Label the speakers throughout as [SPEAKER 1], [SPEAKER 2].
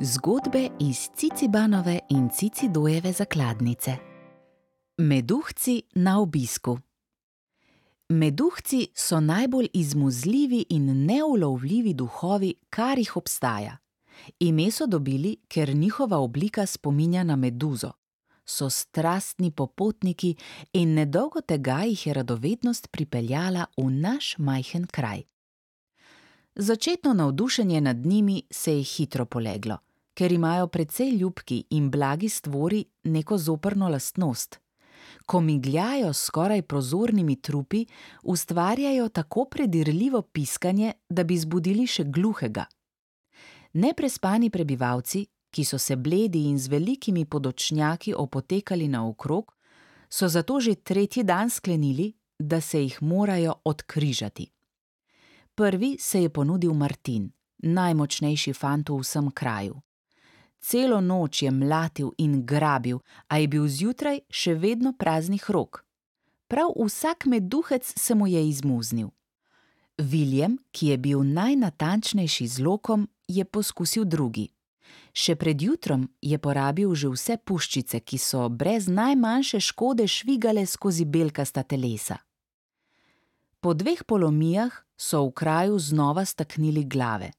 [SPEAKER 1] Zgodbe iz Cicibanove in Cicidojeve zakladnice. Meduhci na obisku. Meduhci so najbolj izmuzljivi in neulovljivi duhovi, kar jih obstaja. Ime so dobili, ker njihova oblika spominja na meduzo. So strastni popotniki in nedolgo tega jih je radovednost pripeljala v naš majhen kraj. Začetno navdušenje nad njimi se je hitro poleglo ker imajo precej ljubki in blagi stvori neko zoprno lastnost. Ko migljajo s skoraj prozornimi trupi, ustvarjajo tako predirljivo piskanje, da bi zbudili še gluhega. Neprespani prebivalci, ki so se bledi in z velikimi podočnjaki opotekali naokrog, so zato že tretji dan sklenili, da se jih morajo odkrižati. Prvi se je ponudil Martin, najmočnejši fant v vsem kraju. Celo noč je mlatil in grabil, a je bil zjutraj še vedno praznih rok. Prav vsak meduhec se mu je izmuznil. Viljem, ki je bil najnatančnejši z lokom, je poskusil drugi. Še pred jutrom je porabil že vse puščice, ki so brez najmanjše škode švigale skozi belkasta telesa. Po dveh polomijah so v kraju znova staknili glave.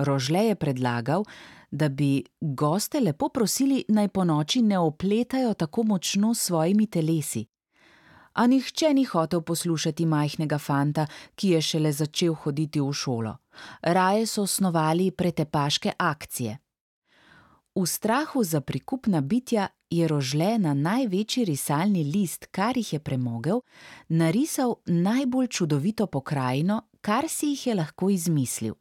[SPEAKER 1] Rožle je predlagal, da bi goste lepo prosili, naj po noči ne opletajo tako močno s svojimi telesi. A nihče ni hotel poslušati majhnega fanta, ki je šele začel hoditi v šolo. Raje so osnovali pretepaške akcije. V strahu za prikupna bitja je rožle na največji risalni list, kar jih je premogel, narisal najbolj čudovito pokrajino, kar si jih je lahko izmislil.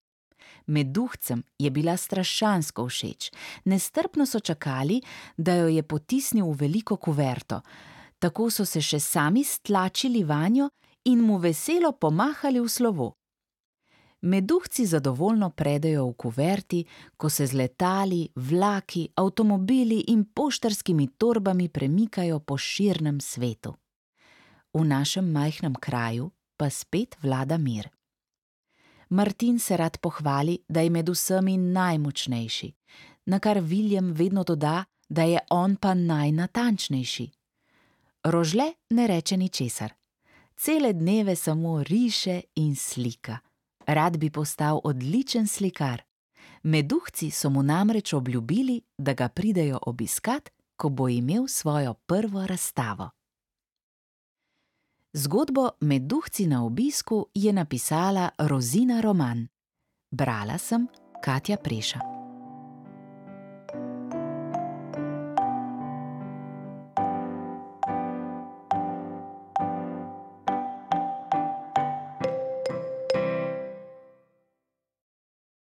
[SPEAKER 1] Meduhcem je bila strašansko všeč, nestrpno so čakali, da jo je potisnil v veliko kuverto. Tako so se še sami stlačili vanjo in mu veselo pomahali v slovo. Meduhci zadovoljno predajo v kuverti, ko se z letali, vlaki, avtomobili in poštarskimi torbami premikajo po širnem svetu. V našem majhnem kraju pa spet vlada mir. Martin se rad pohvali, da je med vsemi najmočnejši, na kar Viljem vedno doda, da je on pa najnatančnejši. Rožle ne reče ničesar. Cele dneve samo riše in slika. Rad bi postal odličen slikar. Meduhci so mu namreč obljubili, da ga pridejo obiskat, ko bo imel svojo prvo razstavo. Zgodbo Meduhci na obisku je napisala Rozina Roman. Brala sem Katja Preša.